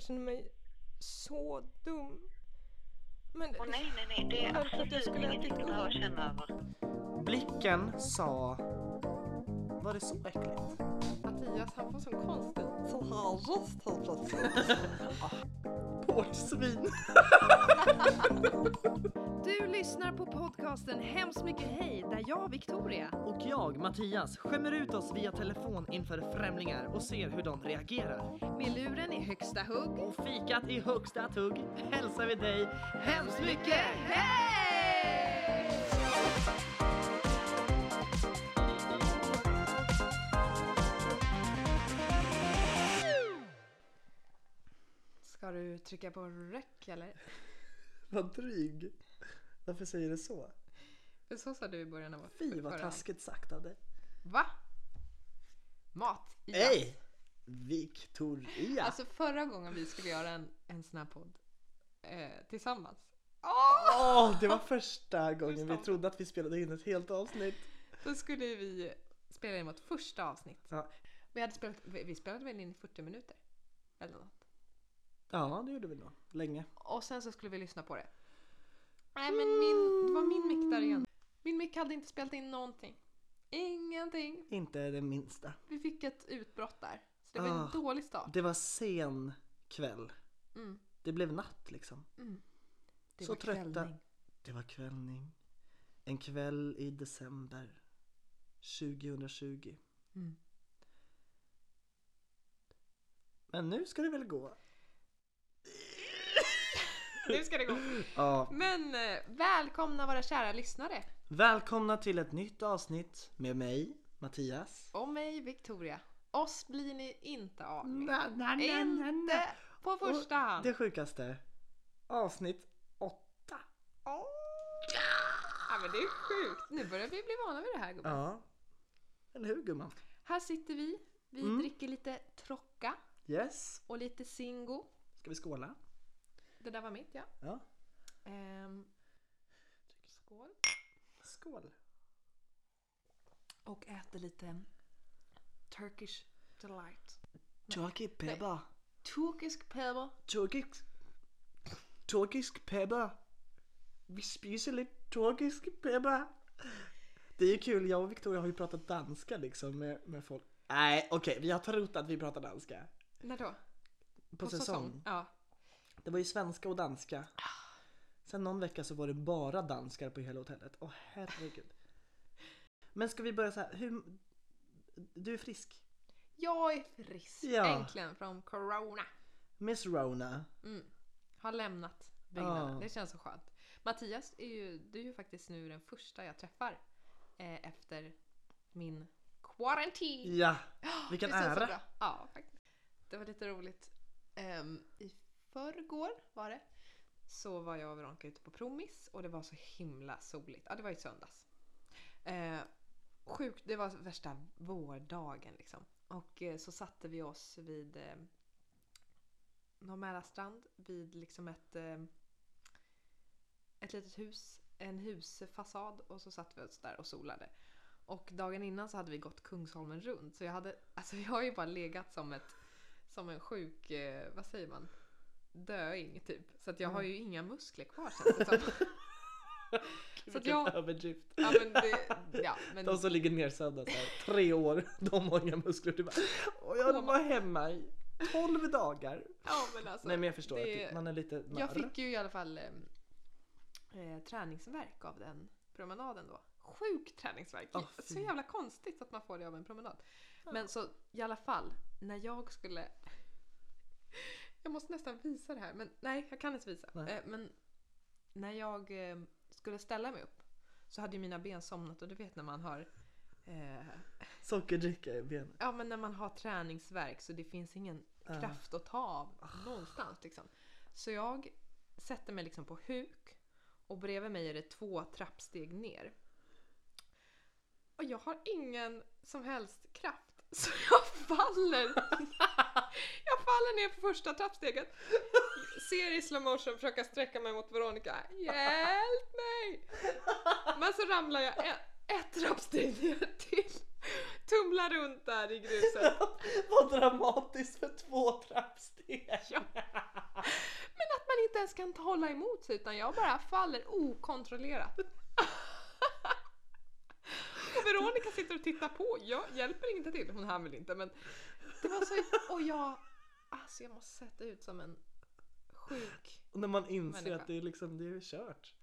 jag känner mig så dum. Men Åh nej, nej, nej. Det är att jag absolut skulle ingenting du behöver känna över. Blicken sa... Var det så äckligt? Mattias han får sån konstig sån här röst helt plötsligt. Portsvin. Du lyssnar på podcasten Hemskt mycket hej där jag, Victoria, Och jag, Mattias, skämmer ut oss via telefon inför främlingar och ser hur de reagerar. med luren i högsta hugg. Och fikat i högsta tugg hälsar vi dig hemskt mycket hej! Ska du trycka på räck eller? Vad dryg. Varför säger du så? För så sa du i början av Fy vad förra- taskigt sagt av dig. Va? Mat? Ja. Hej! Victoria! Alltså förra gången vi skulle göra en, en sån här podd eh, tillsammans. Åh! Åh, det var första gången vi trodde att vi spelade in ett helt avsnitt. Då skulle vi spela in vårt första avsnitt. Ja, Vi, hade spelat, vi vi spelade väl in i 40 minuter? Eller något. Ja det gjorde vi nog. Länge. Och sen så skulle vi lyssna på det. Nej men min, det var min mick där igen. Min mick hade inte spelat in någonting. Ingenting. Inte det minsta. Vi fick ett utbrott där. Så det var en Ah. dålig start. Det var sen kväll. Mm. Det blev natt liksom. Mm. Det Så var trötta. kvällning. Det var kvällning. En kväll i december 2020. Mm. Men nu ska det väl gå? Nu ska det gå. Ja. Men eh, välkomna våra kära lyssnare. Välkomna till ett nytt avsnitt med mig, Mattias. Och mig Victoria. Oss blir ni inte av med. Na, na, na, Inte på första Och hand. Det sjukaste. Avsnitt åtta. Åh. Ja men det är sjukt. Nu börjar vi bli vana vid det här gubben. Ja. Eller hur gumman? Här sitter vi. Vi Mm. dricker lite trocka Yes. och lite Zingo. Ska vi skåla? Det där var mitt ja. Ja. Ehm, skål. Skål. Och äter lite Turkish delight. Turkisk peppar. Turkisk pepper. Turkisk... Turkisk peppar. Vi spiser lite turkisk peppar. Det är ju kul, jag och Victoria har ju pratat danska liksom med, med folk. Nej okej, vi har trott att vi pratar danska. När då? På, säsong. Ja. Det var ju svenska och danska. Sen någon vecka så var det bara danskar på hela hotellet. Åh herregud. Men ska vi börja så här, hur... Du är frisk? Jag är frisk. Ja. Äntligen från corona. Miss Rona. Mm. Har lämnat byggnaden. Ja. Det känns så skönt. Mattias är ju, du är ju faktiskt nu den första jag träffar eh, efter min quarantine. Ja, vilken så ära. Ja, faktiskt. Det var lite roligt. Um, I förrgår var det. Så var jag och Veronica ute på promis och det var så himla soligt. Ja, det var i söndags. Eh, sjukt, det var värsta vårdagen liksom. Och eh, så satte vi oss vid eh, Norr strand vid liksom ett, eh, ett litet hus, en husfasad och så satt vi oss där och solade. Och dagen innan så hade vi gått Kungsholmen runt så jag hade, alltså jag har ju bara legat som ett, som en sjuk, eh, vad säger man, döing typ. Så att jag har ju inga muskler kvar känns det som. Så att jag, överdrift. ja men det, ja men De som ligger nersövda så här, tre år, de har inga muskler. Du bara, och jag var hemma i 12 dagar. Ja men alltså. Nej men jag förstår det- att man är lite narr. Jag fick ju i alla fall eh, träningsverk av den promenaden då. Sjuk träningsverk. Fy. så jävla konstigt att man får det av en promenad. Men så i alla fall, när jag skulle... Jag måste nästan visa det här, men nej jag kan inte visa. Nej. Eh, men när jag eh, skulle ställa mig upp så hade ju mina ben somnat och du vet när man har eh, Sockerdricka i benet. Ja men när man har träningsverk så det finns ingen Ja. kraft att ta av någonstans liksom. Så jag sätter mig liksom på huk och bredvid mig är det två trappsteg ner. Och jag har ingen som helst kraft. Så jag faller. jag faller ner på första trappsteget. Ser i slow motion försöka sträcka mig mot Veronica. Hjälp mig! Men så ramlar jag ett, ett trappsteg ner till. Tumlar runt där i gruset. Vad dramatiskt för två trappsteg. Ja. ska inte hålla emot sig utan jag bara faller okontrollerat. Veronica sitter och tittar på. Jag hjälper inte till, hon hann väl inte men det var så... Och jag... Alltså jag måste sätta ut som en sjuk... Och när man inser Människa. att det är liksom, det är kört.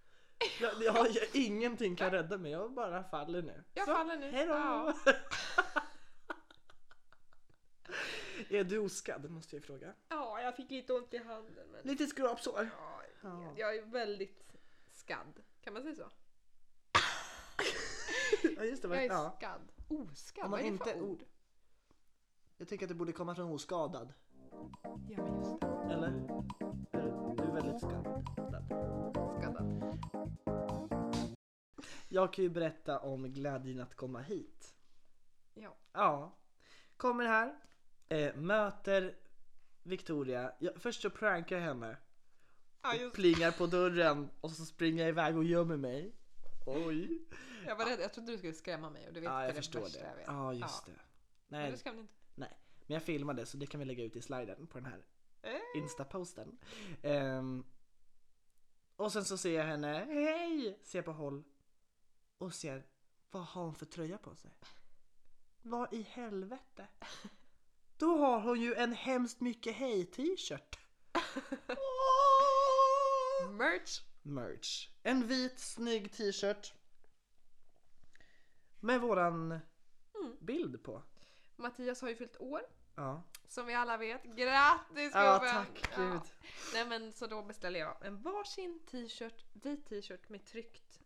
Jag, jag, jag, ingenting kan rädda mig, jag bara faller nu. Jag Så, faller nu. Hejdå! Ja. är du oskadd måste jag fråga. Ja, jag fick lite ont i handen men... Lite skrapsår. Ja. jag är väldigt skadd. Kan man säga så? Ja just det, Jag är ja. skadd. Oskadd? Om Vad man är det för inte- ord? Jag tänker att det borde komma från oskadad. Ja men just det. Eller? Du är väldigt skadad. Skaddad. Jag kan ju berätta om glädjen att komma hit. Ja. Ja. Kommer här, eh, möter Victoria. Jag, först så prankar jag henne. Ja, och just plingar på dörren och så springer jag iväg och gömmer mig. Oj. Jag var rädd. Jag trodde du skulle skrämma mig och du vet Ja, det jag det förstår det. jag. Ja, just Ja. det. Men Nej, du skrämde inte. nej. Men jag filmade så det kan vi lägga ut i sliden på den här Eh. Insta-posten. Ehm, och sen så ser jag henne, hej! Ser på håll. Och ser, vad har hon för tröja på sig? Vad i helvete? Då har hon ju en hemskt mycket hej t-shirt. Merch! Merch. En vit snygg t-shirt. Med våran bild på. Mattias har ju fyllt år. Ja. Som vi alla vet. Grattis Ja, gubben! tack Ja. Nej men så då beställer jag en varsin t-shirt, vit t-shirt med tryckt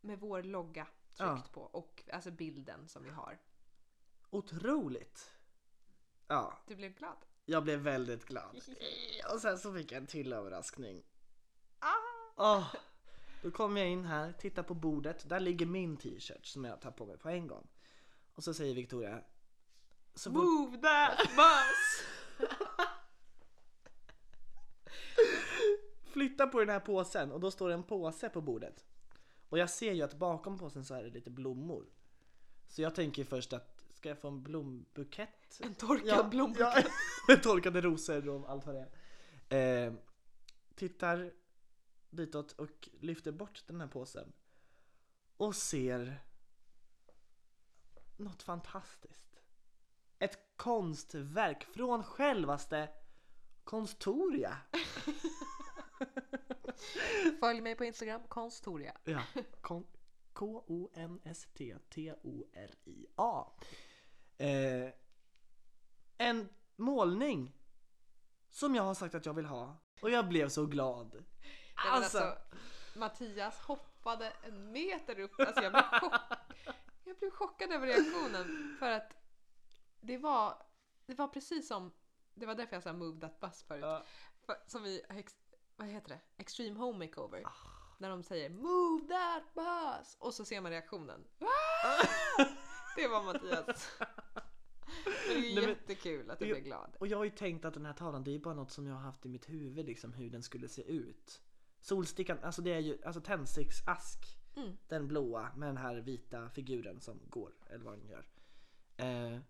med vår logga tryckt Ja. på och alltså bilden som vi har. Otroligt. Ja, Du blev glad? jag blev väldigt glad. Och sen så fick jag en till överraskning. Ah! Åh, då kom jag in här, tittar på bordet. Där ligger min t-shirt som jag tar på mig på en gång. Och så säger Victoria. Så fort, Move that bus! flytta på den här påsen och då står det en påse på bordet. Och jag ser ju att bakom påsen så är det lite blommor. Så jag tänker först att ska jag få en blombukett? En torkad blombukett. Ja, torkade rosor och allt vad det är. Eh, tittar ditåt och lyfter bort den här påsen. Och ser något fantastiskt. Ett konstverk från självaste Konstoria. Följ mig på Instagram, konstoria. Ja, kon- K-O-N-S-T-T-O-R-I-A. Eh, en målning som jag har sagt att jag vill ha och jag blev så glad. Nej, men Alltså, Mattias hoppade en meter upp. Alltså jag, blev chock... jag blev chockad över reaktionen. För att det var, det var precis som, det var därför jag sa move that bus förut. Ja. Som i, vad heter det? Extreme Home Makeover. Ah. När de säger move that bus och så ser man reaktionen. Ah! det var Mattias. Men det är ju Nej, jättekul att du blev glad. Och jag har ju tänkt att den här tavlan, det är bara något som jag har haft i mitt huvud liksom hur den skulle se ut. Solstickan, alltså det är ju alltså tändsticksask. Mm. Den blåa med den här vita figuren som går, eller vad den gör. Eh,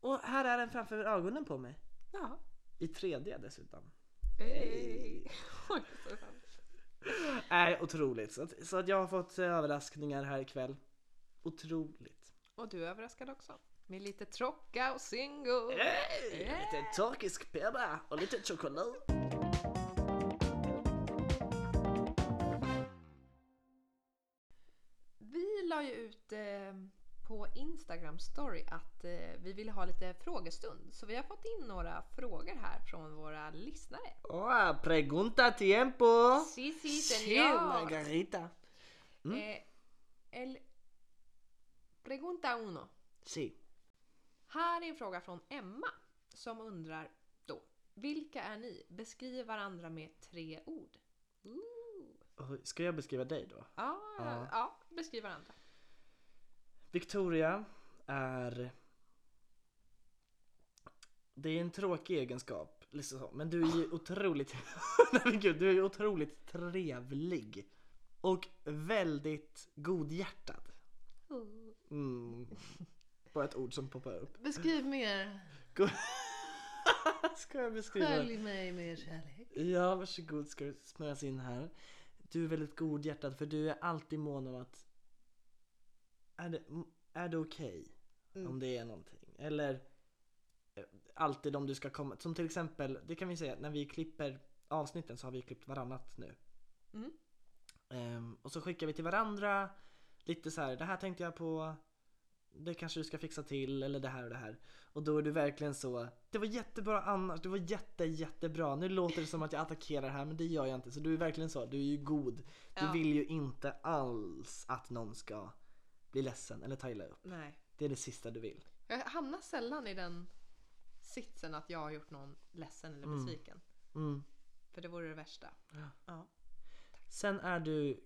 och här är den framför ögonen på mig. Ja. I 3D dessutom. Hey. Oj, så. Nej, otroligt. Så att, så att jag har fått eh, överraskningar här ikväll. Otroligt. Och du är överraskad också. Med lite trocka och single. Hey, Yeah. Lite turkisk peppar och lite choklad. Ut eh, på Instagram story att eh, vi ville ha lite frågestund. Så vi har fått in några frågor här från våra lyssnare. Oh, pregunta tiempo! Si, si, Sí, senor. Margarita. Eh, el pregunta uno. Sí. Här är en fråga från Emma som undrar då. Vilka är ni? Beskriv varandra med tre ord. Ooh. Ska jag beskriva dig då? Ja, Ja. ja. beskriv varandra. Victoria är... Det är en tråkig egenskap, liksom så, men du är ju otroligt... Nej men gud, du är ju otroligt trevlig. Och väldigt godhjärtad. Mm. Bara ett ord som poppar upp. Beskriv mer. Ska jag beskriva? Skölj mig med kärlek. Ja, varsågod ska du smörjas in här. Du är väldigt godhjärtad för du är alltid mån om att är det, är det okej Mm. om det är någonting? Eller eh, alltid om du ska komma, som till exempel, det kan vi säga när vi klipper avsnitten så har vi klippt varannat nu. Mm. Ehm, och så skickar vi till varandra lite så här, det här tänkte jag på, det kanske du ska fixa till eller det här och det här. Och då är du verkligen så, det var jättebra annars, det var jätte jättebra. Nu låter det som att jag attackerar här men det gör jag inte. Så du är verkligen så, du är ju god. Du Ja. vill ju inte alls att någon ska bli ledsen eller ta illa upp. Nej. Det är det sista du vill. Jag hamnar sällan i den sitsen att jag har gjort någon ledsen eller Mm. besviken. Mm. För det vore det värsta. Ja. Ja. Sen är du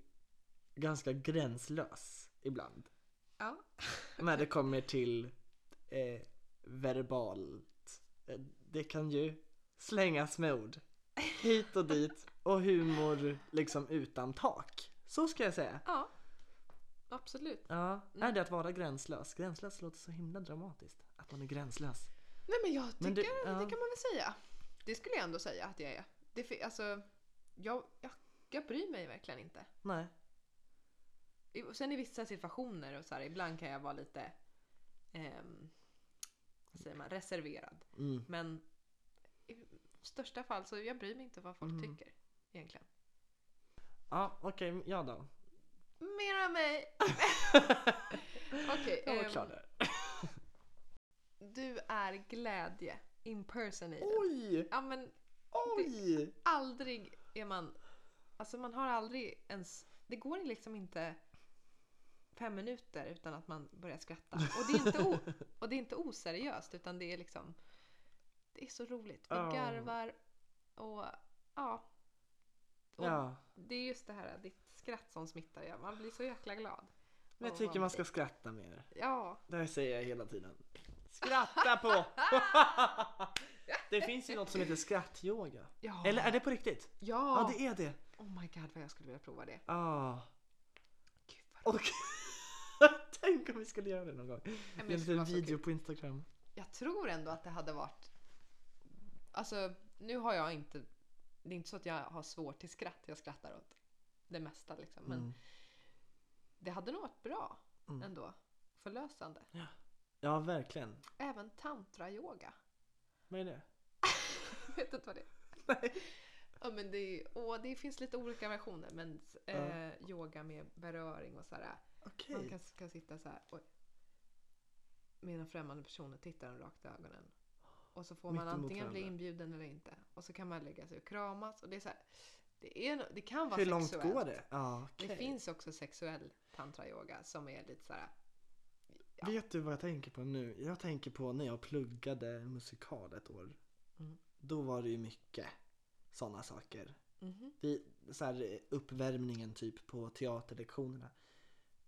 ganska gränslös ibland. Ja. när det kommer till eh, verbalt. Eh, Det kan ju slängas med ord hit och dit och humor liksom utan tak. Så ska jag säga. Ja. Absolut. Ja, är det att vara gränslös? Gränslös låter så himla dramatiskt. Att man är gränslös. Nej men jag tycker Men du- det ja. kan man väl säga. Det skulle jag ändå säga att jag är. Det, alltså, jag, jag, jag bryr mig verkligen inte. Nej. Sen i vissa situationer och så här, ibland kan jag vara lite ehm, vad säger man, reserverad. Mm. Men i största fall så jag bryr mig inte vad folk Mm. tycker egentligen. Ja, okej, ja då. Mer av mig! Okej, Jag var ehm, klar där. du är glädje impersonated. Oj! Ja men Oj! aldrig är man... Alltså man har aldrig ens... Det går liksom inte fem minuter utan att man börjar skratta. Och det är inte, o, och det är inte oseriöst utan det är liksom... Det är så roligt. Vi Ja. garvar och ja. Och Ja, Det är just det här, ditt skratt som smittar. Ja. Man blir så jäkla glad. men jag tycker man ska skratta mer. Ja. Det här säger jag hela tiden. Skratta på! det finns ju något som heter skrattyoga. Ja. Eller är det på riktigt? Ja. Ja, det är det. Oh my god vad jag skulle vilja prova det. Ah. Gud vad Och Tänk om vi skulle göra det någon gång. det en liten video på Instagram. Jag tror ändå att det hade varit... Alltså, nu har jag inte... Det är inte så att jag har svårt till skratt. Jag skrattar åt det mesta liksom. Men Mm. det hade nog varit bra Mm. ändå. Förlösande. Ja, verkligen. Även tantra-yoga. Vad är det? Vet inte vad det är. Nej. Ja, men det, åh, det finns lite olika versioner. Men eh, yoga med beröring och sådär. Okej. Man kan, kan sitta så här oj, med en främmande person och titta den rakt i ögonen. Och så får Mitt man antingen bli inbjuden eller inte. Och så kan man lägga sig och kramas. Och det, är så här, det, är, det kan vara Hur långt sexuellt. går det? Ja, okej. Det finns också sexuell tantrayoga som är lite så här. ja. Vet du vad jag tänker på nu? Jag tänker på när jag pluggade musikal ett år. Mm. Då var det ju mycket sådana saker. mhm. Vi, så här, uppvärmningen typ på teaterlektionerna.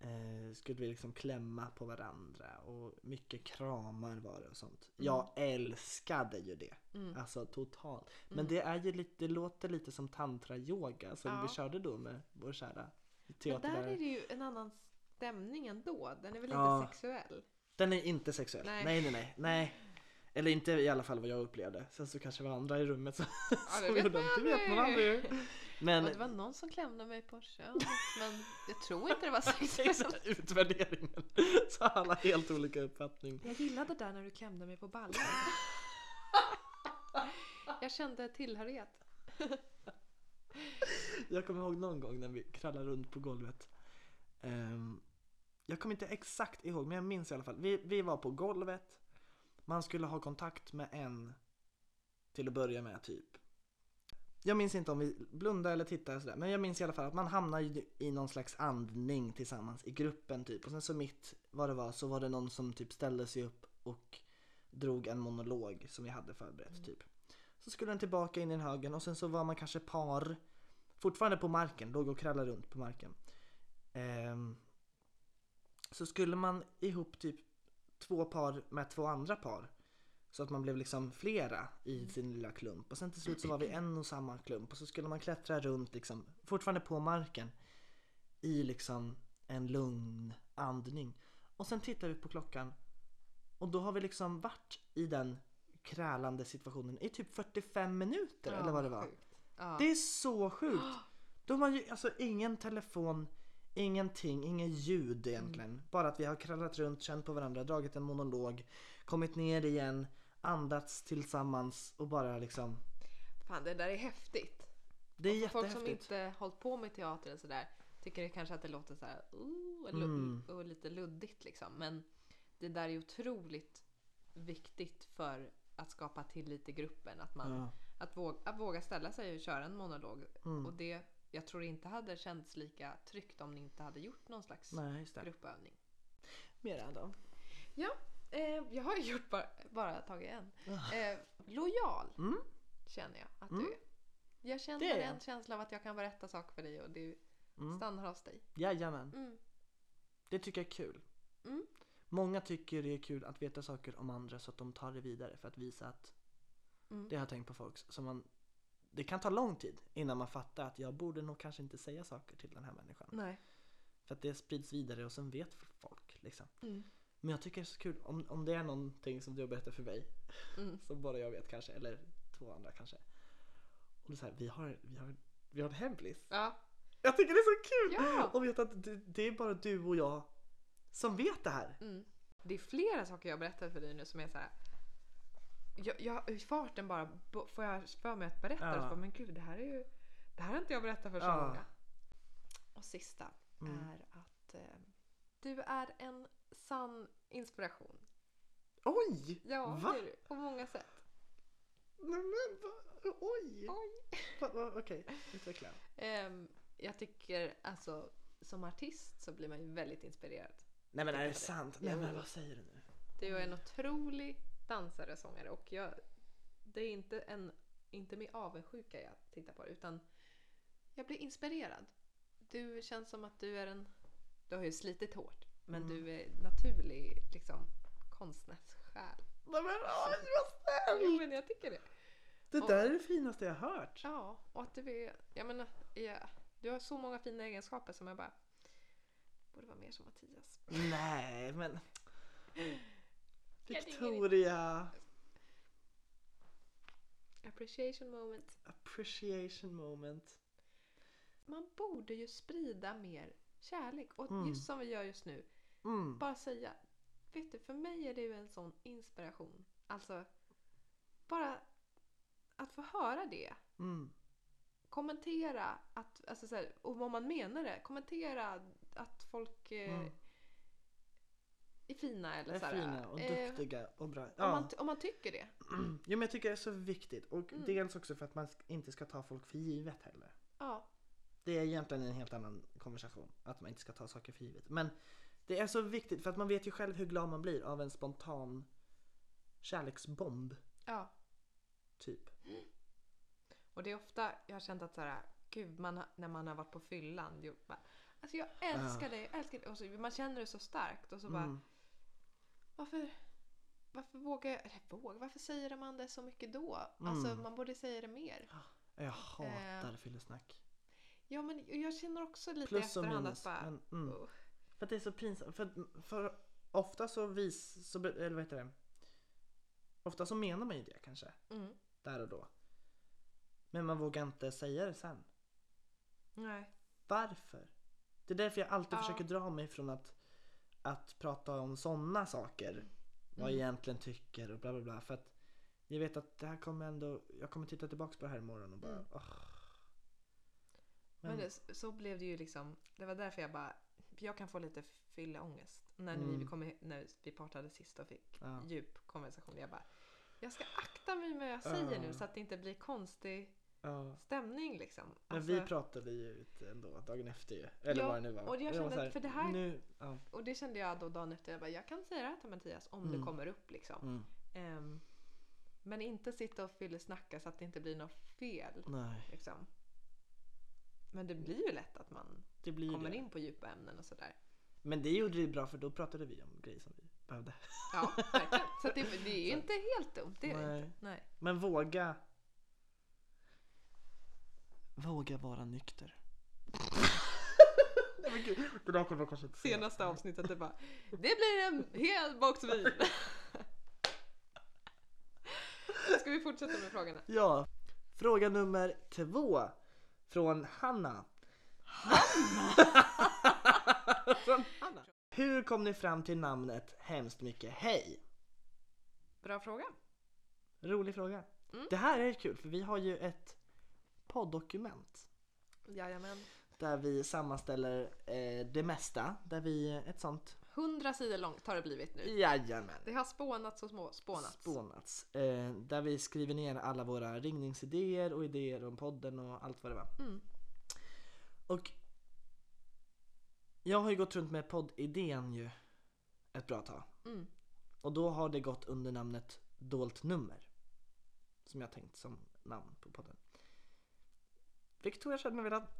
Eh, skulle vi liksom klämma på varandra och mycket kramar var det och sånt. Jag älskade ju det. Mm. Alltså totalt. Men Mm. det är ju lite, det låter lite som tantra-yoga som Ja. vi körde då med vår kära Men där teaterlärare. är det ju en annan stämning ändå. Den är väl Ja. sexuell. Den är inte sexuell. Nej. Nej. nej, nej, nej. Eller inte i alla fall vad jag upplevde. Sen så kanske det var andra i rummet som, det som vet gjorde det. Det vet man aldrig. Men Och det var någon som klämde mig på könet. Men jag tror inte det var sexuellt. utvärderingen. Så alla helt olika uppfattning. Jag gillade det där när du klämde mig på ballen. Jag kände tillhörighet. Jag kommer ihåg någon gång när vi krallade runt på golvet. Ehm, jag kommer inte exakt ihåg, men jag minns i alla fall. Vi, vi var på golvet. Man skulle ha kontakt med en till att börja med, typ. Jag minns inte om vi blundade eller tittade sådär, men jag minns i alla fall att man hamnar i, i någon slags andning tillsammans i gruppen typ. Och sen så mitt vad det var så var det någon som typ ställde sig upp och drog en monolog som vi hade förberett typ. Så skulle den tillbaka in i den högen och sen så var man kanske par fortfarande på marken, låg och krallade runt på marken. Ehm, så skulle man ihop typ två par med två andra par. Så att man blev liksom flera i sin lilla klump. Och sen till slut så var vi en och samma klump. Och så skulle man klättra runt liksom, fortfarande på marken. I liksom en lugn andning. Och sen tittar vi på klockan. Och då har vi liksom varit i den krälande situationen i typ 45 minuter Ja, eller vad det var. Ja. Det är så sjukt. De har ju alltså ingen telefon, ingenting, ingen ljud egentligen. Mm. Bara att vi har krallat runt, känt på varandra, dragit en monolog, kommit ner igen, andats tillsammans och bara liksom. Fan, det där är häftigt. Det är För folk som jättehäftigt. inte hållit på med teater och sådär tycker det kanske att det låter så här lu- Mm. och lite luddigt liksom. Men det där är otroligt viktigt för att skapa tillit i gruppen. Att, man, Ja. att, våga, att våga ställa sig och köra en monolog. Mm. Och det, jag tror inte hade känts lika tryggt om ni inte hade gjort någon slags Nej, det. gruppövning. Mera då. Ja, eh, jag har gjort bara, bara tagit en. Eh, lojal Ah. Mm. känner jag att Mm. du är. Jag Det känner en jag. känsla av att jag kan berätta saker för dig och du Mm. stannar hos dig. Jajamän. Mm. Det tycker jag är kul. Mm. Många tycker det är kul att veta saker om andra så att de tar det vidare för att visa att Mm. det har jag tänkt på folk som man det kan ta lång tid innan man fattar att jag borde nog kanske inte säga saker till den här människan. Nej. För att det sprids vidare och sen vet folk liksom. Mm. Men jag tycker det är så kul om, om det är någonting som du har berättat för mig Mm. som bara jag vet kanske eller två andra kanske. Och det är så här, vi har, vi har, vi har en hemlis. Ja. Jag tycker det är så kul! Ja. Och vet att det, det är bara du och jag som vet det här. Mm. Det är flera saker jag berättar för dig nu som är så här. Jag, jag, I farten bara får jag för mig att berätta Ja. bara, men gud det här är ju Det här har inte jag berättat för så Ja. många. Och sista Mm. är att eh, du är en sann inspiration. Oj! Ja, Va? det är du. På många sätt. Nej, men, va? Oj! Oj. Okej, utveckla. Ehm, jag tycker alltså som artist så blir man ju väldigt inspirerad. Nej men är det det. sant? Nej men vad säger du nu? Du är en otrolig dansare och sångare och jag, det är inte, en, inte med avundsjuka jag tittar på det utan jag blir inspirerad. Du känns som att du är en, du har ju slitit hårt men Mm. du är naturlig liksom konstnärssjäl. Nej men oj vad Jo snäll! men jag tycker det. Det Och- där är det finaste jag har hört. Ja, och att du är, jag menar, ja, du har så många fina egenskaper som jag bara borde vara mer som Mattias. Nej men. Victoria. Appreciation moment. Appreciation moment. Man borde ju sprida mer kärlek. Och Mm. just som vi gör just nu. Mm. Bara säga, vet du, för mig är du en sån inspiration. Alltså, bara att få höra det. Mm. Kommentera att, alltså så här, och vad man menar det. Kommentera att folk eh, Mm. Är fina eller Är så här, fina och eh, duktiga och bra. Om, Ja. man, om man tycker det. Jo men jag tycker det är så viktigt och Mm. dels också för att man inte ska ta folk för givet heller. Ja. Det är egentligen en helt annan konversation. Att man inte ska ta saker för givet. Men det är så viktigt för att man vet ju själv hur glad man blir av en spontan kärleksbomb. ja. Typ. Och det är ofta jag har känt att så här, gud, man när man har varit på fyllan. bara, Alltså jag älskar dig, jag älskar dig. Och så, man känner det så starkt och så bara, Mm. Varför, varför vågar jag, eller vågar, varför säger man det så mycket då? Alltså Mm. man borde säga det mer. Jag hatar Eh. fyllesnack. Ja men jag känner också lite Plus efterhand minus. att bara, Men, mm. "Uff." För att det är så pinsamt. För, för ofta så vis, så, eller vad heter det? Ofta så menar man ju det kanske. mm. Där och då. Men man vågar inte säga det sen. Nej. Varför? Det är därför jag alltid Ja. försöker dra mig från att, att prata om sådana saker. Vad jag Mm. egentligen tycker och bla bla bla. För att jag vet att det här kommer ändå, jag kommer titta tillbaks på det här imorgon och bara Mm. åh. Men det, så blev det ju liksom, det var därför jag bara, jag kan få lite fyllaångest. När, Mm. vi kom, när vi pratade sist och fick Ja. djup konversation. Jag bara, jag ska akta mig med vad jag säger nu Ja. så att det inte blir konstig ja. stämning liksom. Men Alltså, vi pratade ju ut ändå dagen efter ju. Eller Ja, vad det nu var. och jag kände så här, för det här- Nu, ja. Och det kände jag då dagen efter. Jag bara, jag kan säga det här till Mattias om det Mm. kommer upp liksom. Mm. Ehm, men inte sitta och fyllesnacka så att det inte blir något fel. Nej, Liksom. Men det blir ju lätt att man det kommer det. in på djupa ämnen och sådär. Men det gjorde vi bra för då pratade vi om grejer som vi behövde. Ja, verkligen. Så det, det är ju inte helt dumt. Det är det Nej. inte. Nej. Men våga. Våga vara nykter. Nej men gud, det där kommer jag kanske inte säga. Senaste avsnittet är bara Det blir en hel box vin. Ska vi fortsätta med frågorna? Ja. Fråga nummer två. Från Hanna. från Hanna. Hur kom ni fram till namnet Hemskt mycket hej? Bra fråga. Rolig fråga. Mm. Det här är kul för vi har ju ett poddokument Jajamän. där vi sammanställer eh, det mesta. Där vi, ett sånt, 100 sidor långt har det blivit nu. jajamän, Det har spånats och små spånats. spånats. Eh, där vi skriver ner alla våra ringningsidéer och idéer om podden och allt vad det var. Mm. Och jag har ju gått runt med poddidén ju ett bra tag. Mm. Och då har det gått under namnet Dolt nummer. Som jag tänkt som namn på podden. Victoria känner väl att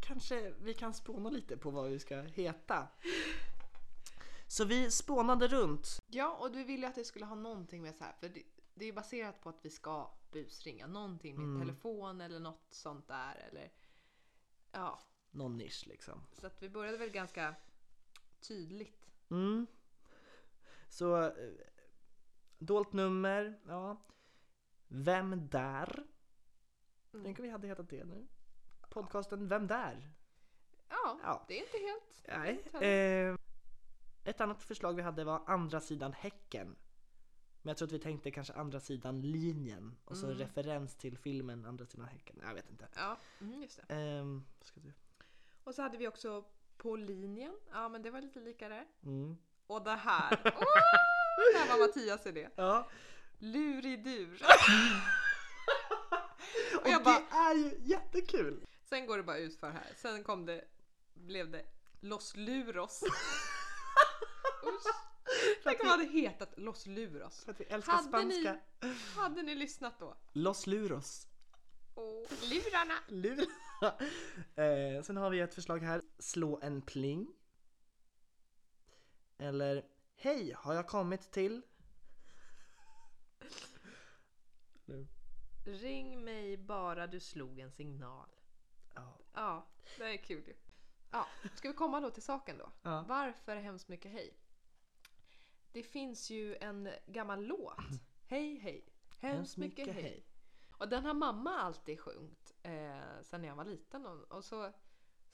kanske vi kan spåna lite på vad vi ska heta. Så vi spånade runt. Ja, och du ville att det skulle ha någonting med så här, för det, det är baserat på att vi ska busringa. Någonting med Mm. telefon eller något sånt där. Eller, ja, Någon nisch liksom. så att vi började väl ganska tydligt. Mm. Så eh, dolt nummer, ja. Vem där? Mm. Tänk om vi hade hetat det nu. Podcasten Vem där? Ja, Ja. det är inte helt... Nej. inte Eh, ett annat förslag vi hade var andra sidan häcken. Men jag tror att vi tänkte kanske andra sidan linjen och så Mm. referens till filmen Andra sidan häcken. Jag vet inte. Ja, mm, just det. Ehm, ska du? Och så hade vi också på linjen. Ja, men det var lite lika där. Mm. Och det här. Åh, det här var Mattias idé. Ja. Luridur. Jag det bara- är ju jättekul! Sen går det bara ut för här. Sen kom det, blev det Los Luros. Tänk om det hade hetat Los Luros. För att vi älskar Hade spanska. ni, hade ni lyssnat då? Los Luros. Åh, lurarna! Lur. eh, sen har vi ett förslag här. Slå en pling. Eller Hej, har jag kommit till? Nu. Ring mig bara du slog en signal. Ja. Ja, det är kul ju. Ja, ska vi komma då till saken då? Ja. Varför hemskt mycket hej? Det finns ju en gammal låt. Hej hej, hemskt mycket hej. Och den har mamma alltid sjungit eh, sen jag var liten. Och, och så,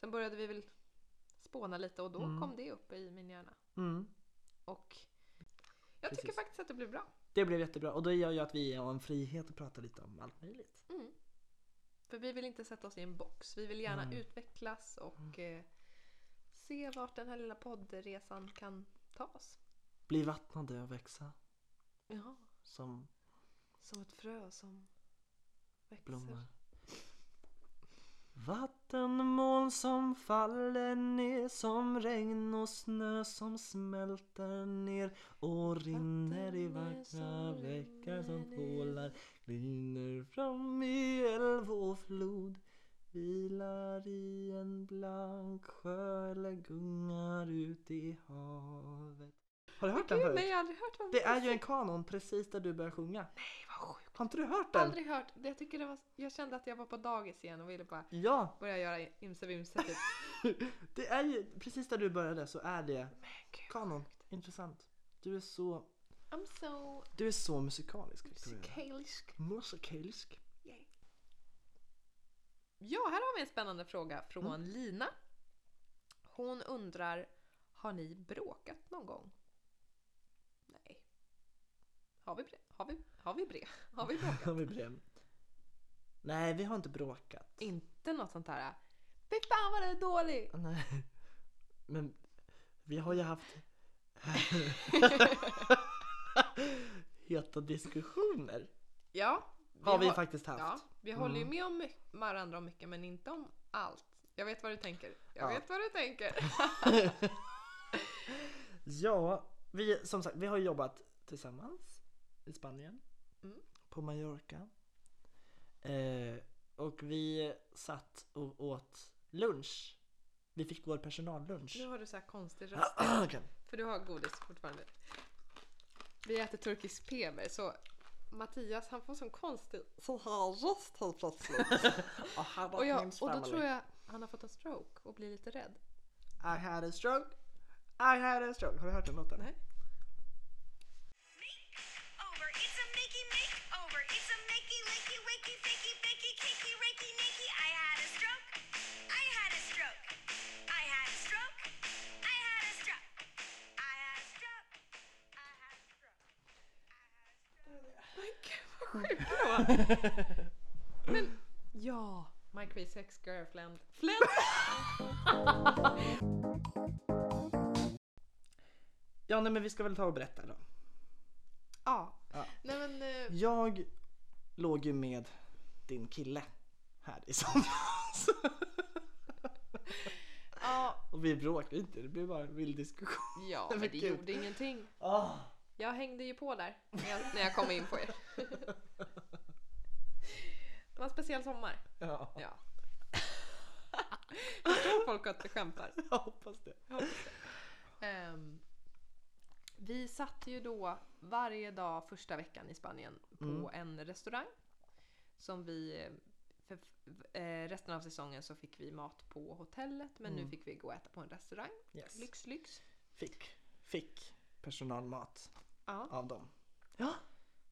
sen började vi väl spåna lite och då Mm. kom det upp i min hjärna. Mm. Och jag tycker Precis. faktiskt att det blev bra. Det blev jättebra och det gör ju att vi har en frihet att prata lite om allt möjligt. Mm. För vi vill inte sätta oss i en box. Vi vill gärna Mm. utvecklas och eh, se vart den här lilla poddresan kan ta oss. Bli vattnade och växa Ja, som som ett frö som växer. blommor. Vattenmoln som faller ner som regn och snö som smälter ner och rinner i vackra bäckar som rinner pålar gliner fram i älv och flod vilar i en blank sjö eller gungar ut i havet. Har du hört den förut? nej jag har aldrig hört vad Det är ju en kanon precis där du börjar sjunga. Nej vad sjukt. Har inte du hört den? Aldrig hört. Jag, tycker det var, jag kände att jag var på dagis igen och ville bara Ja, börja göra imse vimse typ. det är ju precis där du började så är det gud. kanon. Intressant. Du är så, I'm so du är så musikalisk musikalisk. Musikalisk. Ja, här har vi en spännande fråga från Mm. Lina. Hon undrar, har ni bråkat någon gång? Har vi? Har vi, har vi bre? Har vi bråkat? Har vi brev? Nej, vi har inte bråkat. Inte något sånt här, fy fan vad du är dålig! Nej. Men vi har ju haft heta diskussioner. Ja, Har vi har- faktiskt haft. Ja, vi håller ju Mm. med om varandra om mycket men inte om allt. Jag vet vad du tänker. Jag Ja. vet vad du tänker. Ja, vi, som sagt, vi har jobbat tillsammans i Spanien. Mm. På Mallorca. Eh, och vi satt och åt lunch. Vi fick vår personallunch. Nu har du så här konstig röst. Okej. För du har godis fortfarande. Vi äter turkisk peber så Mattias han får sån konstig så här röst helt plötsligt. Och och, jag, och då tror jag han har fått en stroke och blir lite rädd. I had a stroke. I had a stroke. Har du hört den låten? Nej. Men ja, My Crazy Ex Girlfriend. Flend. Ja, nej men vi ska väl ta och berätta då. Ja. Ja. Nej men, eh, Jag låg ju med din kille här i somras. ja, Och vi bråkade inte, det blev bara en vild diskussion. ja Men det gud. gjorde ingenting. Ah. Jag hängde ju på där när jag, när jag kom in på er. Det var en speciell sommar. Ja, Ja. Jag tror folk att vi skämtar. jag hoppas det. Ehm, vi satt ju då varje dag första veckan i Spanien på Mm. en restaurang. Som vi, för eh, resten av säsongen så fick vi mat på hotellet men nu Mm. fick vi gå och äta på en restaurang. Yes. Lyx, lyx. Fick, fick personalmat Ja. av dem. Ja,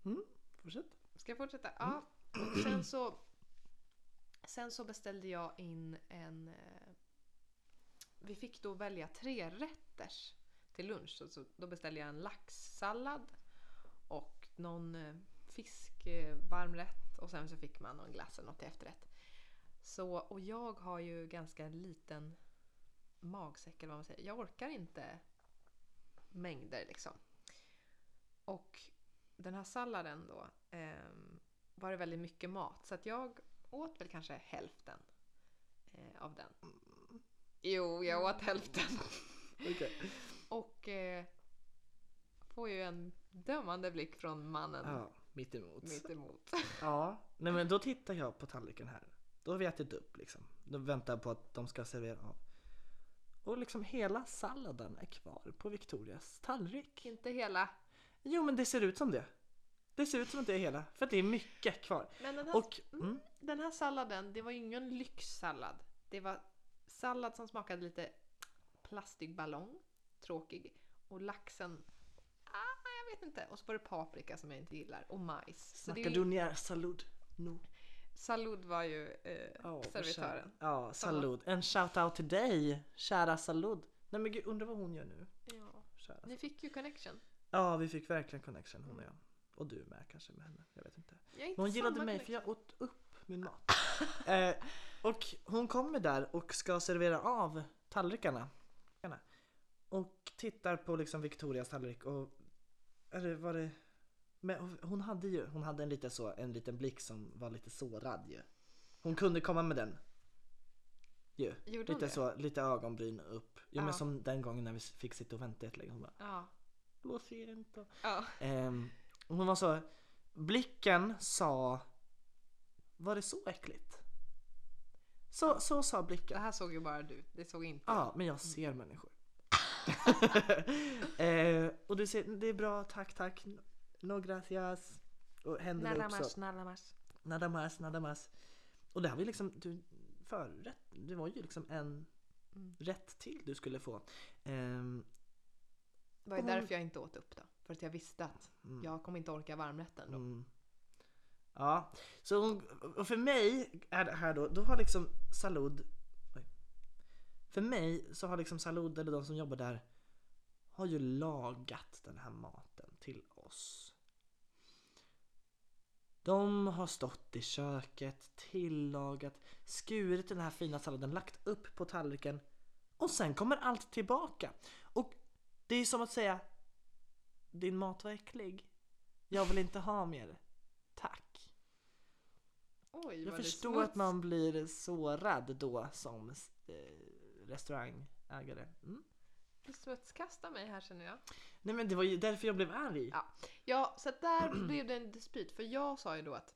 mm, fortsätt. Ska jag fortsätta? Ja. Och sen så, sen så beställde jag in en... eh, Vi fick då välja tre rätters till lunch. Så, så då beställde jag en laxsallad och någon eh, eh och sen så fick man någon glass eller något till efterrätt. Så, och jag har ju ganska liten magsäck eller vad man säger. Jag orkar inte mängder liksom. Och den här salladen då Eh, var det väldigt mycket mat så att jag åt väl kanske hälften eh, av den. Jo, jag åt hälften. Okej. Och eh, får ju en dömande blick från mannen Ja, mitt emot. mitt emot. Ja, nej men då tittar jag på tallriken här. Då har vi ätit upp liksom. Då väntar jag på att de ska servera av. Och liksom hela salladen är kvar på Victorias tallrik. Inte hela. Jo men det ser ut som det. Det ser ut som att det är hela. För att det är mycket kvar. Men den här, Och, mm, den här salladen, det var ju ingen lyxsallad. Det var sallad som smakade lite plastikballong. Tråkig. Och laxen, ah, jag vet inte. Och så var det paprika som jag inte gillar. Och majs. Snackar ju- salud? No. Salud var ju eh, Ja, servitören. Ja, salud. En shout-out till dig, kära salud. Nej men gud, undrar vad hon gör nu. Ja. Kära. Ni fick ju connection. Ja, vi fick verkligen connection hon och jag. Och du med kanske med henne. Jag vet inte. Jag inte Men hon gillade mig för jag åt upp min mat. eh, och hon kommer där och ska servera av tallrikarna. Och tittar på liksom Victorias tallrik och... Eller var det... Men hon hade ju, hon hade en lite så, en liten blick som var lite sårad ju. Hon kunde komma med den. Ju. Gjorde Lite det? så, lite ögonbryn upp. Jo men Ja. som den gången när vi fick sitta och vänta jättelänge. Hon bara, Ja. lo siento. ja. Ehm, och hon var så, blicken sa, var det så äckligt? Så, så sa Det blicken. här såg ju bara du. Det såg inte Ja, men jag ser människor. eh, och du ser, det är bra, tack tack. No gracias. Och händerna Nada upp så. nada más. Nada más, nada más. Och det här var ju liksom, du, förrätt, det var ju liksom en Mm. rätt till du skulle få. Ehm, Det var ju därför jag inte åt upp då. För att jag visste att mm. jag kommer inte orka varmrätten då. Mm. Ja, så hon, och för mig är det här då, då har liksom Salud, oj. för mig så har liksom Salud eller de som jobbar där har ju lagat den här maten till oss. De har stått i köket, tillagat, skurit den här fina salladen, lagt upp på tallriken och sen kommer allt tillbaka. Det är som att säga din mat var äcklig. Jag vill inte ha mer. Tack. Oj, Jag förstår smuts. att man blir sårad då som eh, restaurangägare. Mm. Du smutskastar mig här känner jag. Nej men det var ju därför jag blev arg. Ja. Ja, så där blev det en dispyt. För jag sa ju då att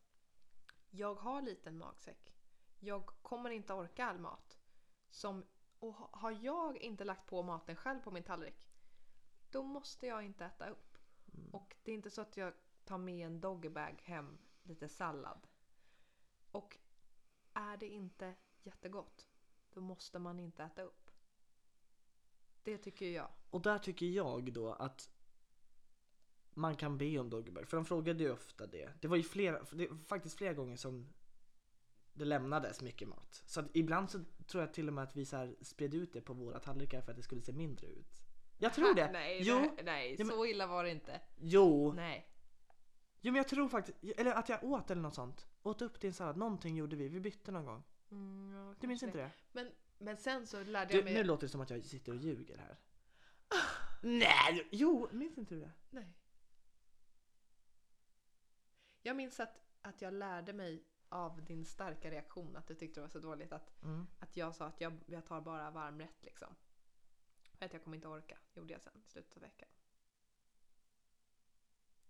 jag har liten magsäck. Jag kommer inte orka all mat. Som, och ha- har jag inte lagt på maten själv på min tallrik, då måste jag inte äta upp. Mm. Och det är inte så att jag tar med en doggybag hem, lite sallad. Och är det inte jättegott, då måste man inte äta upp. Det tycker jag. Och där tycker jag då att man kan be om doggybags. För de frågade ju ofta det. Det var ju flera, det var faktiskt flera gånger som det lämnades mycket mat. Så ibland så tror jag till och med att vi så här spred ut det på våra tallrikar för att det skulle se mindre ut. Jag tror det. Nej, jo, nej, nej Ja, men- så illa var det inte. jo. Nej. Jo men jag tror faktiskt, eller att jag åt eller något sånt. Åt upp din sallad, någonting gjorde vi. Vi bytte någon gång. Mm, ja, Du minns inte det? Men, men sen så lärde Du, jag mig... nu låter det som att jag sitter och ljuger här. Nej! Jo, minns inte du det? Nej. Jag minns att, att jag lärde mig av din starka reaktion att du tyckte det var så dåligt att, Mm. att jag sa att jag, jag tar bara varmrätt liksom. Att jag kommer inte orka, gjorde jag sen i slutet av veckan.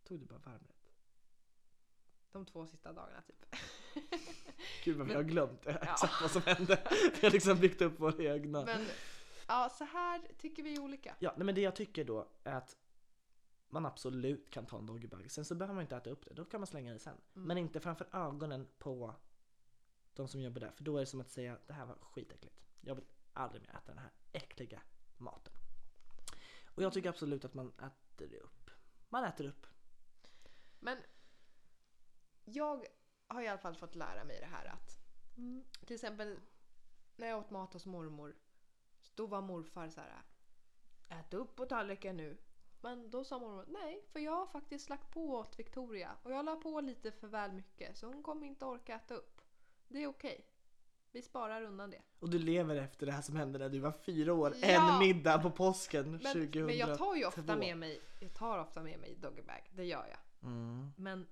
Tog du bara varmrätt? De två sista dagarna typ. Gud vad vi har glömt Ja. exakt vad som hände. Vi har liksom byggt upp våra egna. Men ja, så här tycker vi olika. Ja, nej, men det jag tycker då är att man absolut kan ta en doggybag. Sen så behöver man inte äta upp det, då kan man slänga det sen. Mm. Men inte framför ögonen på de som jobbar där. För då är det som att säga det här var skitäckligt. Jag vill aldrig mer äta den här äckliga maten. Och jag tycker absolut att man äter upp. Man äter upp. Men jag har i alla fall fått lära mig det här att mm, till exempel när jag åt mat hos mormor då var morfar så här ät upp på tallriken nu. Men då sa mormor nej för jag har faktiskt lagt på åt Victoria och jag la på lite för väl mycket så hon kommer inte orka äta upp. Det är okej. Vi sparar undan det. Och du lever efter det här som hände när du var fyra år. Ja. En middag på påsken Men, 2002. men jag tar ju ofta med mig, jag tar ofta med mig doggybag, det gör jag. Mm. Men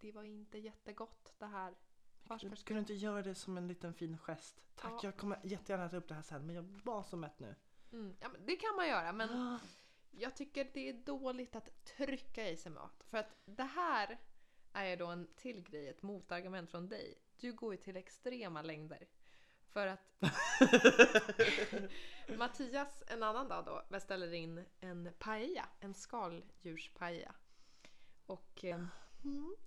det var inte jättegott det här. Varför ska du inte göra det som en liten fin gest? Tack, Ja. jag kommer jättegärna äta upp det här sen men jag var så mätt nu. Mm, ja, det kan man göra men jag tycker det är dåligt att trycka i sig mat. För att det här är då en till grej, ett motargument från dig. Du går ju till extrema längder. För att Mattias en annan dag då beställer in en paella, en skaldjurspaella. Och eh,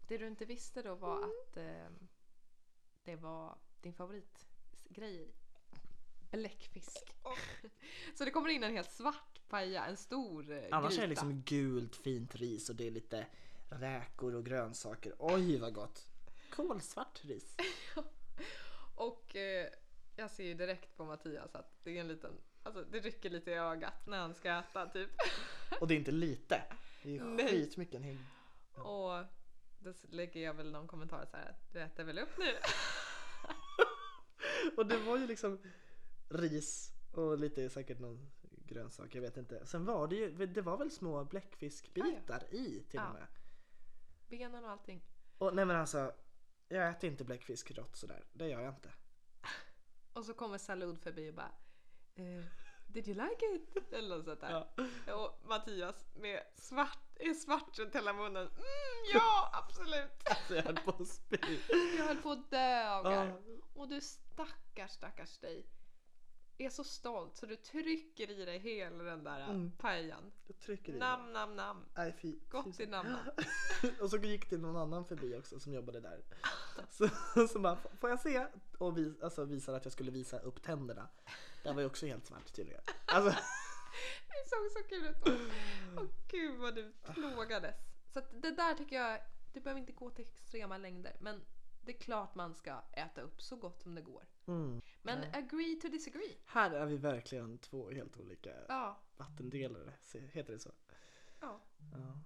det du inte visste då var att eh, det var din favoritgrej i. Bläckfisk. Så det kommer in en helt svart paella, en stor eh, Annars gryta. är det liksom gult fint ris och det är lite räkor och grönsaker. Oj vad gott! Kolsvart ris. Och eh, jag ser ju direkt på Mattias att det är en liten, alltså det rycker lite i ögat när han ska äta typ. Och det är inte lite. Det är Nej. skitmycket. En hel... Och då lägger jag väl någon kommentar så här, du äter väl upp nu? Och det var ju liksom ris och lite säkert någon grönsak, jag vet inte. Sen var det ju, det var väl små bläckfiskbitar i till Ja. och med. Benen och allting. Och nej men alltså, jag äter inte bläckfisk rått sådär. Det gör jag inte. Och så kommer Salud förbi och bara eh, Did you like it? Eller något sånt där. Och Mattias med svart, är svart runt hela munnen. Mm, ja, absolut! Så jag höll på att spy. Jag höll på att dö av Ja. Och du stackars stackars dig. Är så stolt så du trycker i dig hela den där Mm. pajan. Jag trycker i Nam nam nam. Nej fy. Gott fy- i namnen. och så gick det någon annan förbi också som jobbade där. Så, så bara, får jag se? Och vi, alltså, visade att jag skulle visa upp tänderna. Det var ju också helt svart tydligen. Alltså, Det såg så kul ut. Åh gud vad du plågades. Så det där tycker jag, det behöver inte gå till extrema längder. Men det är klart man ska äta upp så gott som det går. mm. Men Nej. agree to disagree. Här är vi verkligen två helt olika Ja. vattendelare. Heter det så? ja. Ja.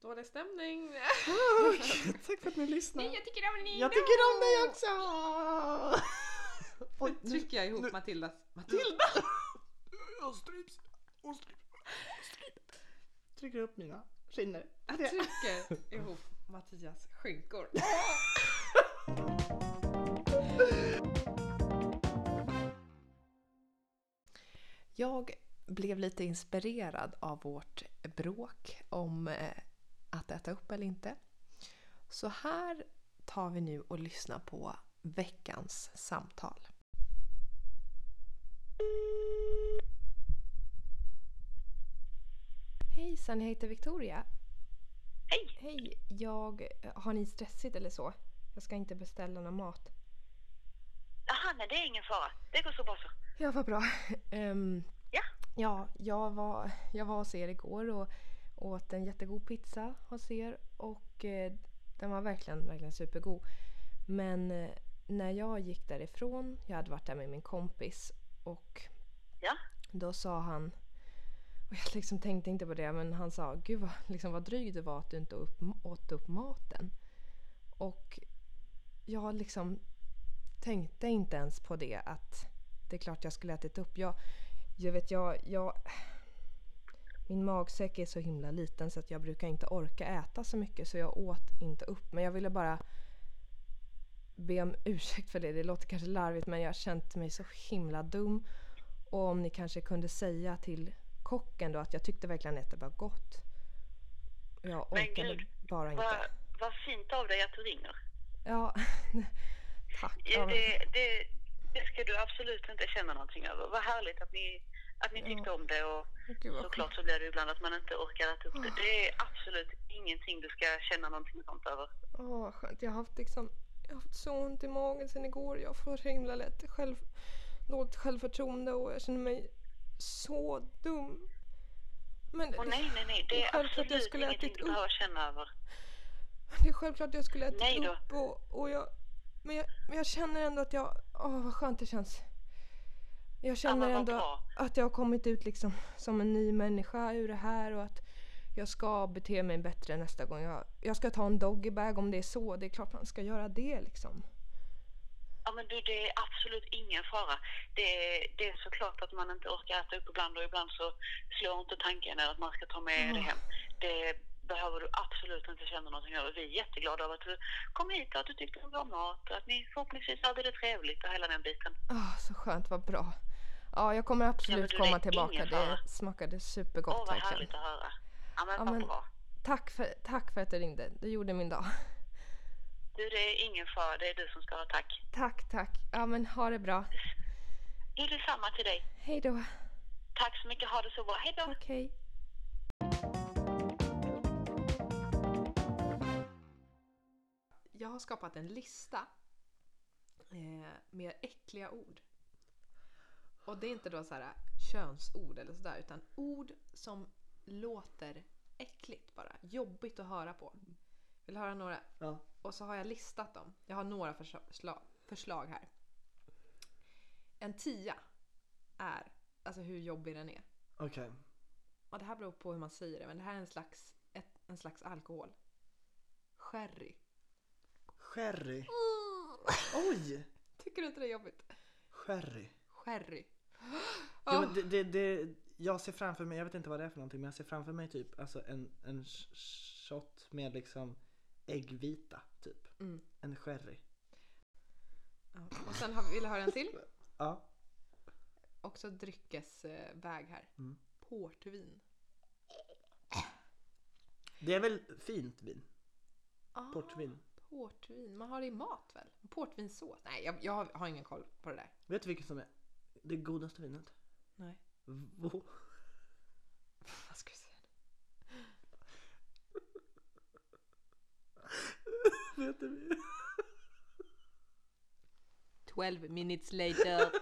Dålig stämning. Tack för att ni lyssnar. Nej, jag tycker om ni. Jag tycker om dig också! Oj, Nu trycker jag ihop nu- Matildas. Matilda! Jag stryps. Jag stryps. Trycker upp mina skinner. Jag trycker ihop Mattias skinkor. Jag blev lite inspirerad av vårt bråk om eh, att äta upp eller inte. Så här tar vi nu och lyssnar på veckans samtal. Hejsan, jag heter Victoria. Hej! Hej, jag... Har ni stressigt eller så? Jag ska inte beställa någon mat. Jaha, nej det är ingen fara. Det går så bra så. Ja, vad bra. Ehm, Ja. ja, jag var, jag var hos er igår och åt en jättegod pizza hos er och eh, den var verkligen, verkligen supergod. Men eh, när jag gick därifrån, jag hade varit där med min kompis och Ja. då sa han och jag liksom tänkte inte på det men han sa gud vad, liksom, vad dryg du var att du inte upp, åt upp maten. Och jag liksom tänkte inte ens på det att det är klart jag skulle ätit upp. Jag, jag vet jag, jag min magsäck är så himla liten så att jag brukar inte orka äta så mycket så jag åt inte upp. Men jag ville bara be om ursäkt för det. Det låter kanske larvigt men jag har känt mig så himla dum. Och om ni kanske kunde säga till kocken då att jag tyckte verkligen att det var gott. Jag Men orkade gud, bara inte. Vad vad fint av dig att du ringer. Ja, tack. Ja, det, det, det ska du absolut inte känna någonting över. Vad härligt att ni, att ni tyckte om det och Gud såklart så blir det ibland att man inte orkar äta upp det. Det är absolut ingenting du ska känna någonting sånt över. Åh, vad skönt. Jag har haft liksom jag har haft så ont i magen sen igår. Jag får så himla lätt själv, dåligt självförtroende och jag känner mig så dum. Men det, nej, nej, nej. Det det är är självklart jag absolut skulle ingenting du behöver känna över. det är självklart jag skulle ätit Nej upp och, och jag, men jag, men jag känner ändå att jag, åh vad skönt det känns. Jag känner vad ändå bra. att jag har kommit ut liksom som en ny människa ur det här och att jag ska bete mig bättre nästa gång. Jag, jag ska ta en doggybag om det är så. Det är klart man ska göra det liksom. Ja men du, det är absolut ingen fara. Det är, det är såklart att man inte orkar äta upp ibland och ibland så slår inte tanken att man ska ta med det hem. Det behöver du absolut inte känna någonting över. Vi är jätteglada över att du kom hit och att du tyckte om vår mat och att ni förhoppningsvis hade det trevligt och hela den biten. Ah, så skönt, vad bra. Ja, jag kommer absolut du, det komma tillbaka. Det smakade Åh supergott vad verkligen. härligt att höra. Ja men Ja, vad men- bra. Tack för, tack för att du ringde. Du gjorde min dag. Du, det är ingen fara. Det är du som ska ha tack. Tack, tack. Ja, men ha det bra. Du, detsamma till dig. Hej då. Tack så mycket. Ha det så bra. Hej då. Hej. Jag har skapat en lista eh, med äckliga ord. Och det är inte då så här könsord eller sådär utan ord som låter äckligt bara. Jobbigt att höra på. Vill du höra några? Ja. Och så har jag listat dem. Jag har några förslag, förslag här. En tia är alltså hur jobbig den är. Okej. Ja, det här beror på hur man säger det, men det här är en slags, ett, en slags alkohol. Sherry. Sherry. Oj! Tycker du inte det är jobbigt? Sherry. Sherry. Ja, men det, det, det, jag ser framför mig, jag vet inte vad det är för någonting, men jag ser framför mig typ alltså en, en sh- shot med liksom äggvita typ. Mm. En sherry. Ja. Och sen har vi, vill du höra en till? Ja. Också dryckesväg här. Mm. Portvin. Det är väl fint vin? Ah, Portvin. Portvin. Man har det i mat väl? Portvinsås? Nej, jag, jag har, har ingen koll på det där. Vet du vilket som är det godaste vinet? Nej. Vå- Vad ska jag säga? Vet du? 12 minutes later.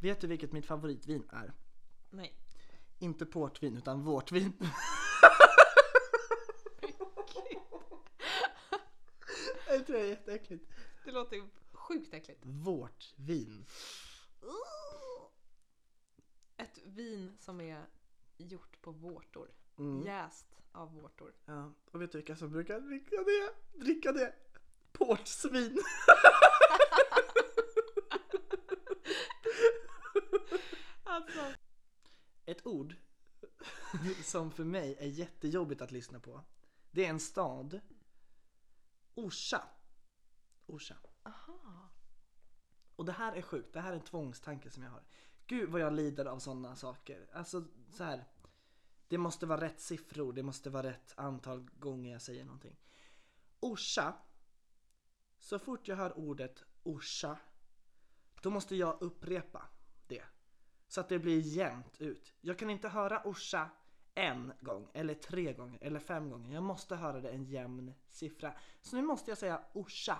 Vet du vilket mitt favoritvin är? Nej. Inte portvin utan vårtvin. Jag tror det är jätteäckligt. Det låter ju sjukt äckligt. Vårtvin. Ett vin som är gjort på vårtor. Mm. Jäst av vårtor. Ja, och vet du vilka som brukar dricka det? Dricka det? Portsvin. Alltså. Ett ord som för mig är jättejobbigt att lyssna på. Det är en stad. Orsa. Orsa. Aha. Och det här är sjukt, det här är en tvångstanke som jag har. Gud vad jag lider av sådana saker. Alltså så här. Det måste vara rätt siffror, det måste vara rätt antal gånger jag säger någonting. Orsa. Så fort jag hör ordet Orsa. Då måste jag upprepa det. Så att det blir jämnt ut. Jag kan inte höra Orsa en gång, eller tre gånger, eller fem gånger. Jag måste höra det en jämn siffra. Så nu måste jag säga Orsa.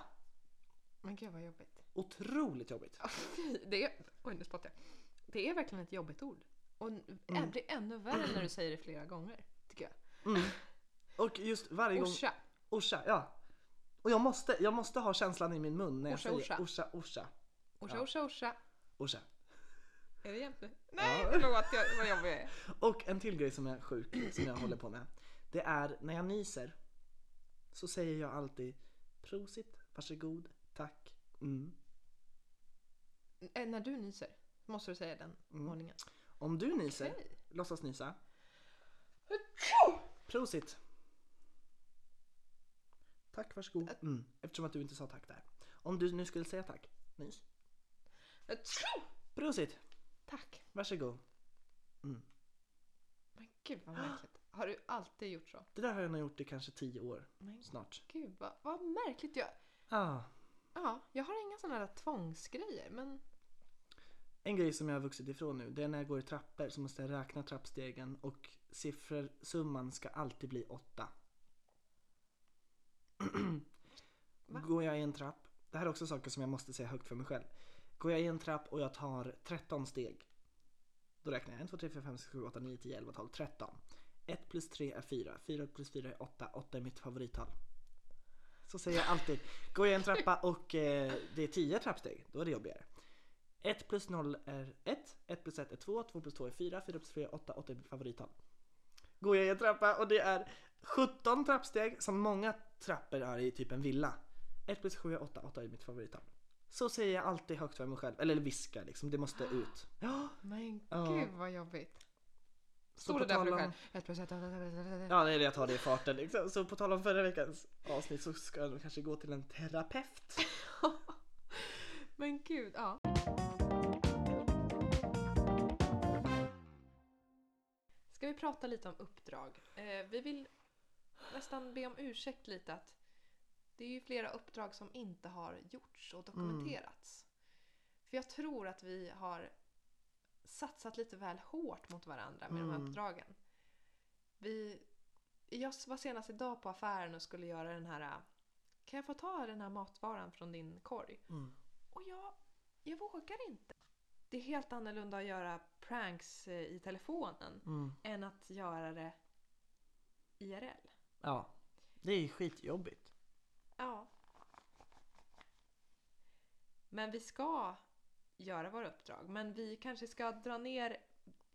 Men gud vad jobbigt. Otroligt jobbigt. Det är, oj nu spottar jag. Det är verkligen ett jobbigt ord. Och det blir ännu värre när du säger det flera gånger. Tycker jag. Och just varje gång... Orsa. Orsa, ja. Och jag måste, jag måste ha känslan i min mun när jag Orsa, säger orsa. orsa, orsa, Orsa, orsa, orsa. orsa. Är det jämte? Nej, Ja. förlåt jag, vad jobbig jag är. Och en till grej som är sjuk, som jag håller på med. Det är när jag nyser så säger jag alltid prosit, varsågod, tack, mm. Eh, När du nyser måste du säga den Mm. ordningen. Om du nyser, Okej. låtsas nysa. Prosit. Tack, varsågod. Mm. Eftersom att du inte sa tack där. Om du nu skulle säga tack, nys. Prosit, Tack. varsågod. Men gud vad märkligt. Har du alltid gjort så? Det där har jag nog gjort i kanske tio år Men snart. gud vad, vad märkligt. Jag, Ah. ja, jag har inga sådana där tvångsgrejer men En grej som jag har vuxit ifrån nu, det är när jag går i trappor så måste jag räkna trappstegen och siffersumman ska alltid bli åtta. Går jag i en trapp, det här är också saker som jag måste säga högt för mig själv. Går jag i en trapp och jag tar 13 steg, då räknar jag 1, 2, 3, 4, 5, 6, 7, 8, 9, 10, 11, 12, 13. 1 plus 3 är 4, 4 plus 4 är 8, 8 är mitt favorittal. Så säger jag alltid. Går jag i en trappa och eh, det är 10 trappsteg, då är det jobbigare. 1 plus 0 är 1, 1 plus 1 är 2, 2 plus 2 är 4, 4 plus 4 är 8, 8 är mitt favorittal. Går jag i en trappa och det är 17 trappsteg som många trappor är i typ en villa. 1 plus 7 är 8, 8 är mitt favorittal. Så säger jag alltid högt för mig själv, eller viskar liksom, det måste ut. Ja, men gud vad jobbigt. Står det där för dig själv? Ett plus ett, Ja, det är det jag tar det i farten liksom. Så på tal om förra veckans avsnitt så ska jag kanske gå till en terapeut. Men gud, ja. Ska vi prata lite om uppdrag? Eh, vi vill nästan be om ursäkt lite att det är ju flera uppdrag som inte har gjorts och dokumenterats. För jag tror att vi har satsat lite väl hårt mot varandra med de här Mm. uppdragen. Vi, jag var senast idag på affären och skulle göra den här Kan jag få ta den här matvaran från din korg? Mm. Och jag, jag vågar inte. Det är helt annorlunda att göra pranks eh, i telefonen Mm. än att göra det IRL. Ja, det är skitjobbigt. Ja. Men vi ska göra våra uppdrag. Men vi kanske ska dra ner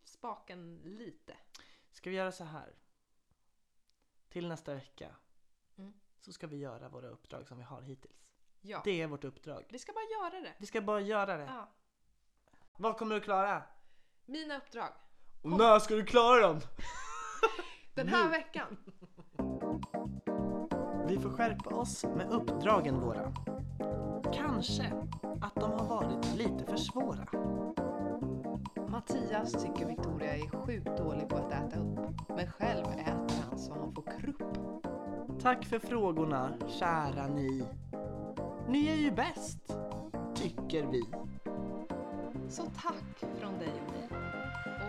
spaken lite. Ska vi göra så här? Till nästa vecka Mm. så ska vi göra våra uppdrag som vi har hittills. Ja. Det är vårt uppdrag. Vi ska bara göra det. Vi ska bara göra det. Ja. Vad kommer du klara? Mina uppdrag. Och när ska du klara dem? Den här veckan. Vi får skärpa oss med uppdragen våra. Kanske att de har varit lite för svåra. Mattias tycker Victoria är sjukt dålig på att äta upp. Men själv äter han så han får krupp. Tack för frågorna, kära ni. Ni är ju bäst, tycker vi. Så tack från dig och mig.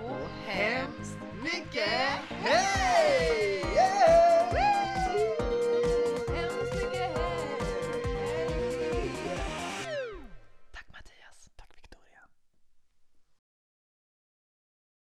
Och hemskt mycket Hej!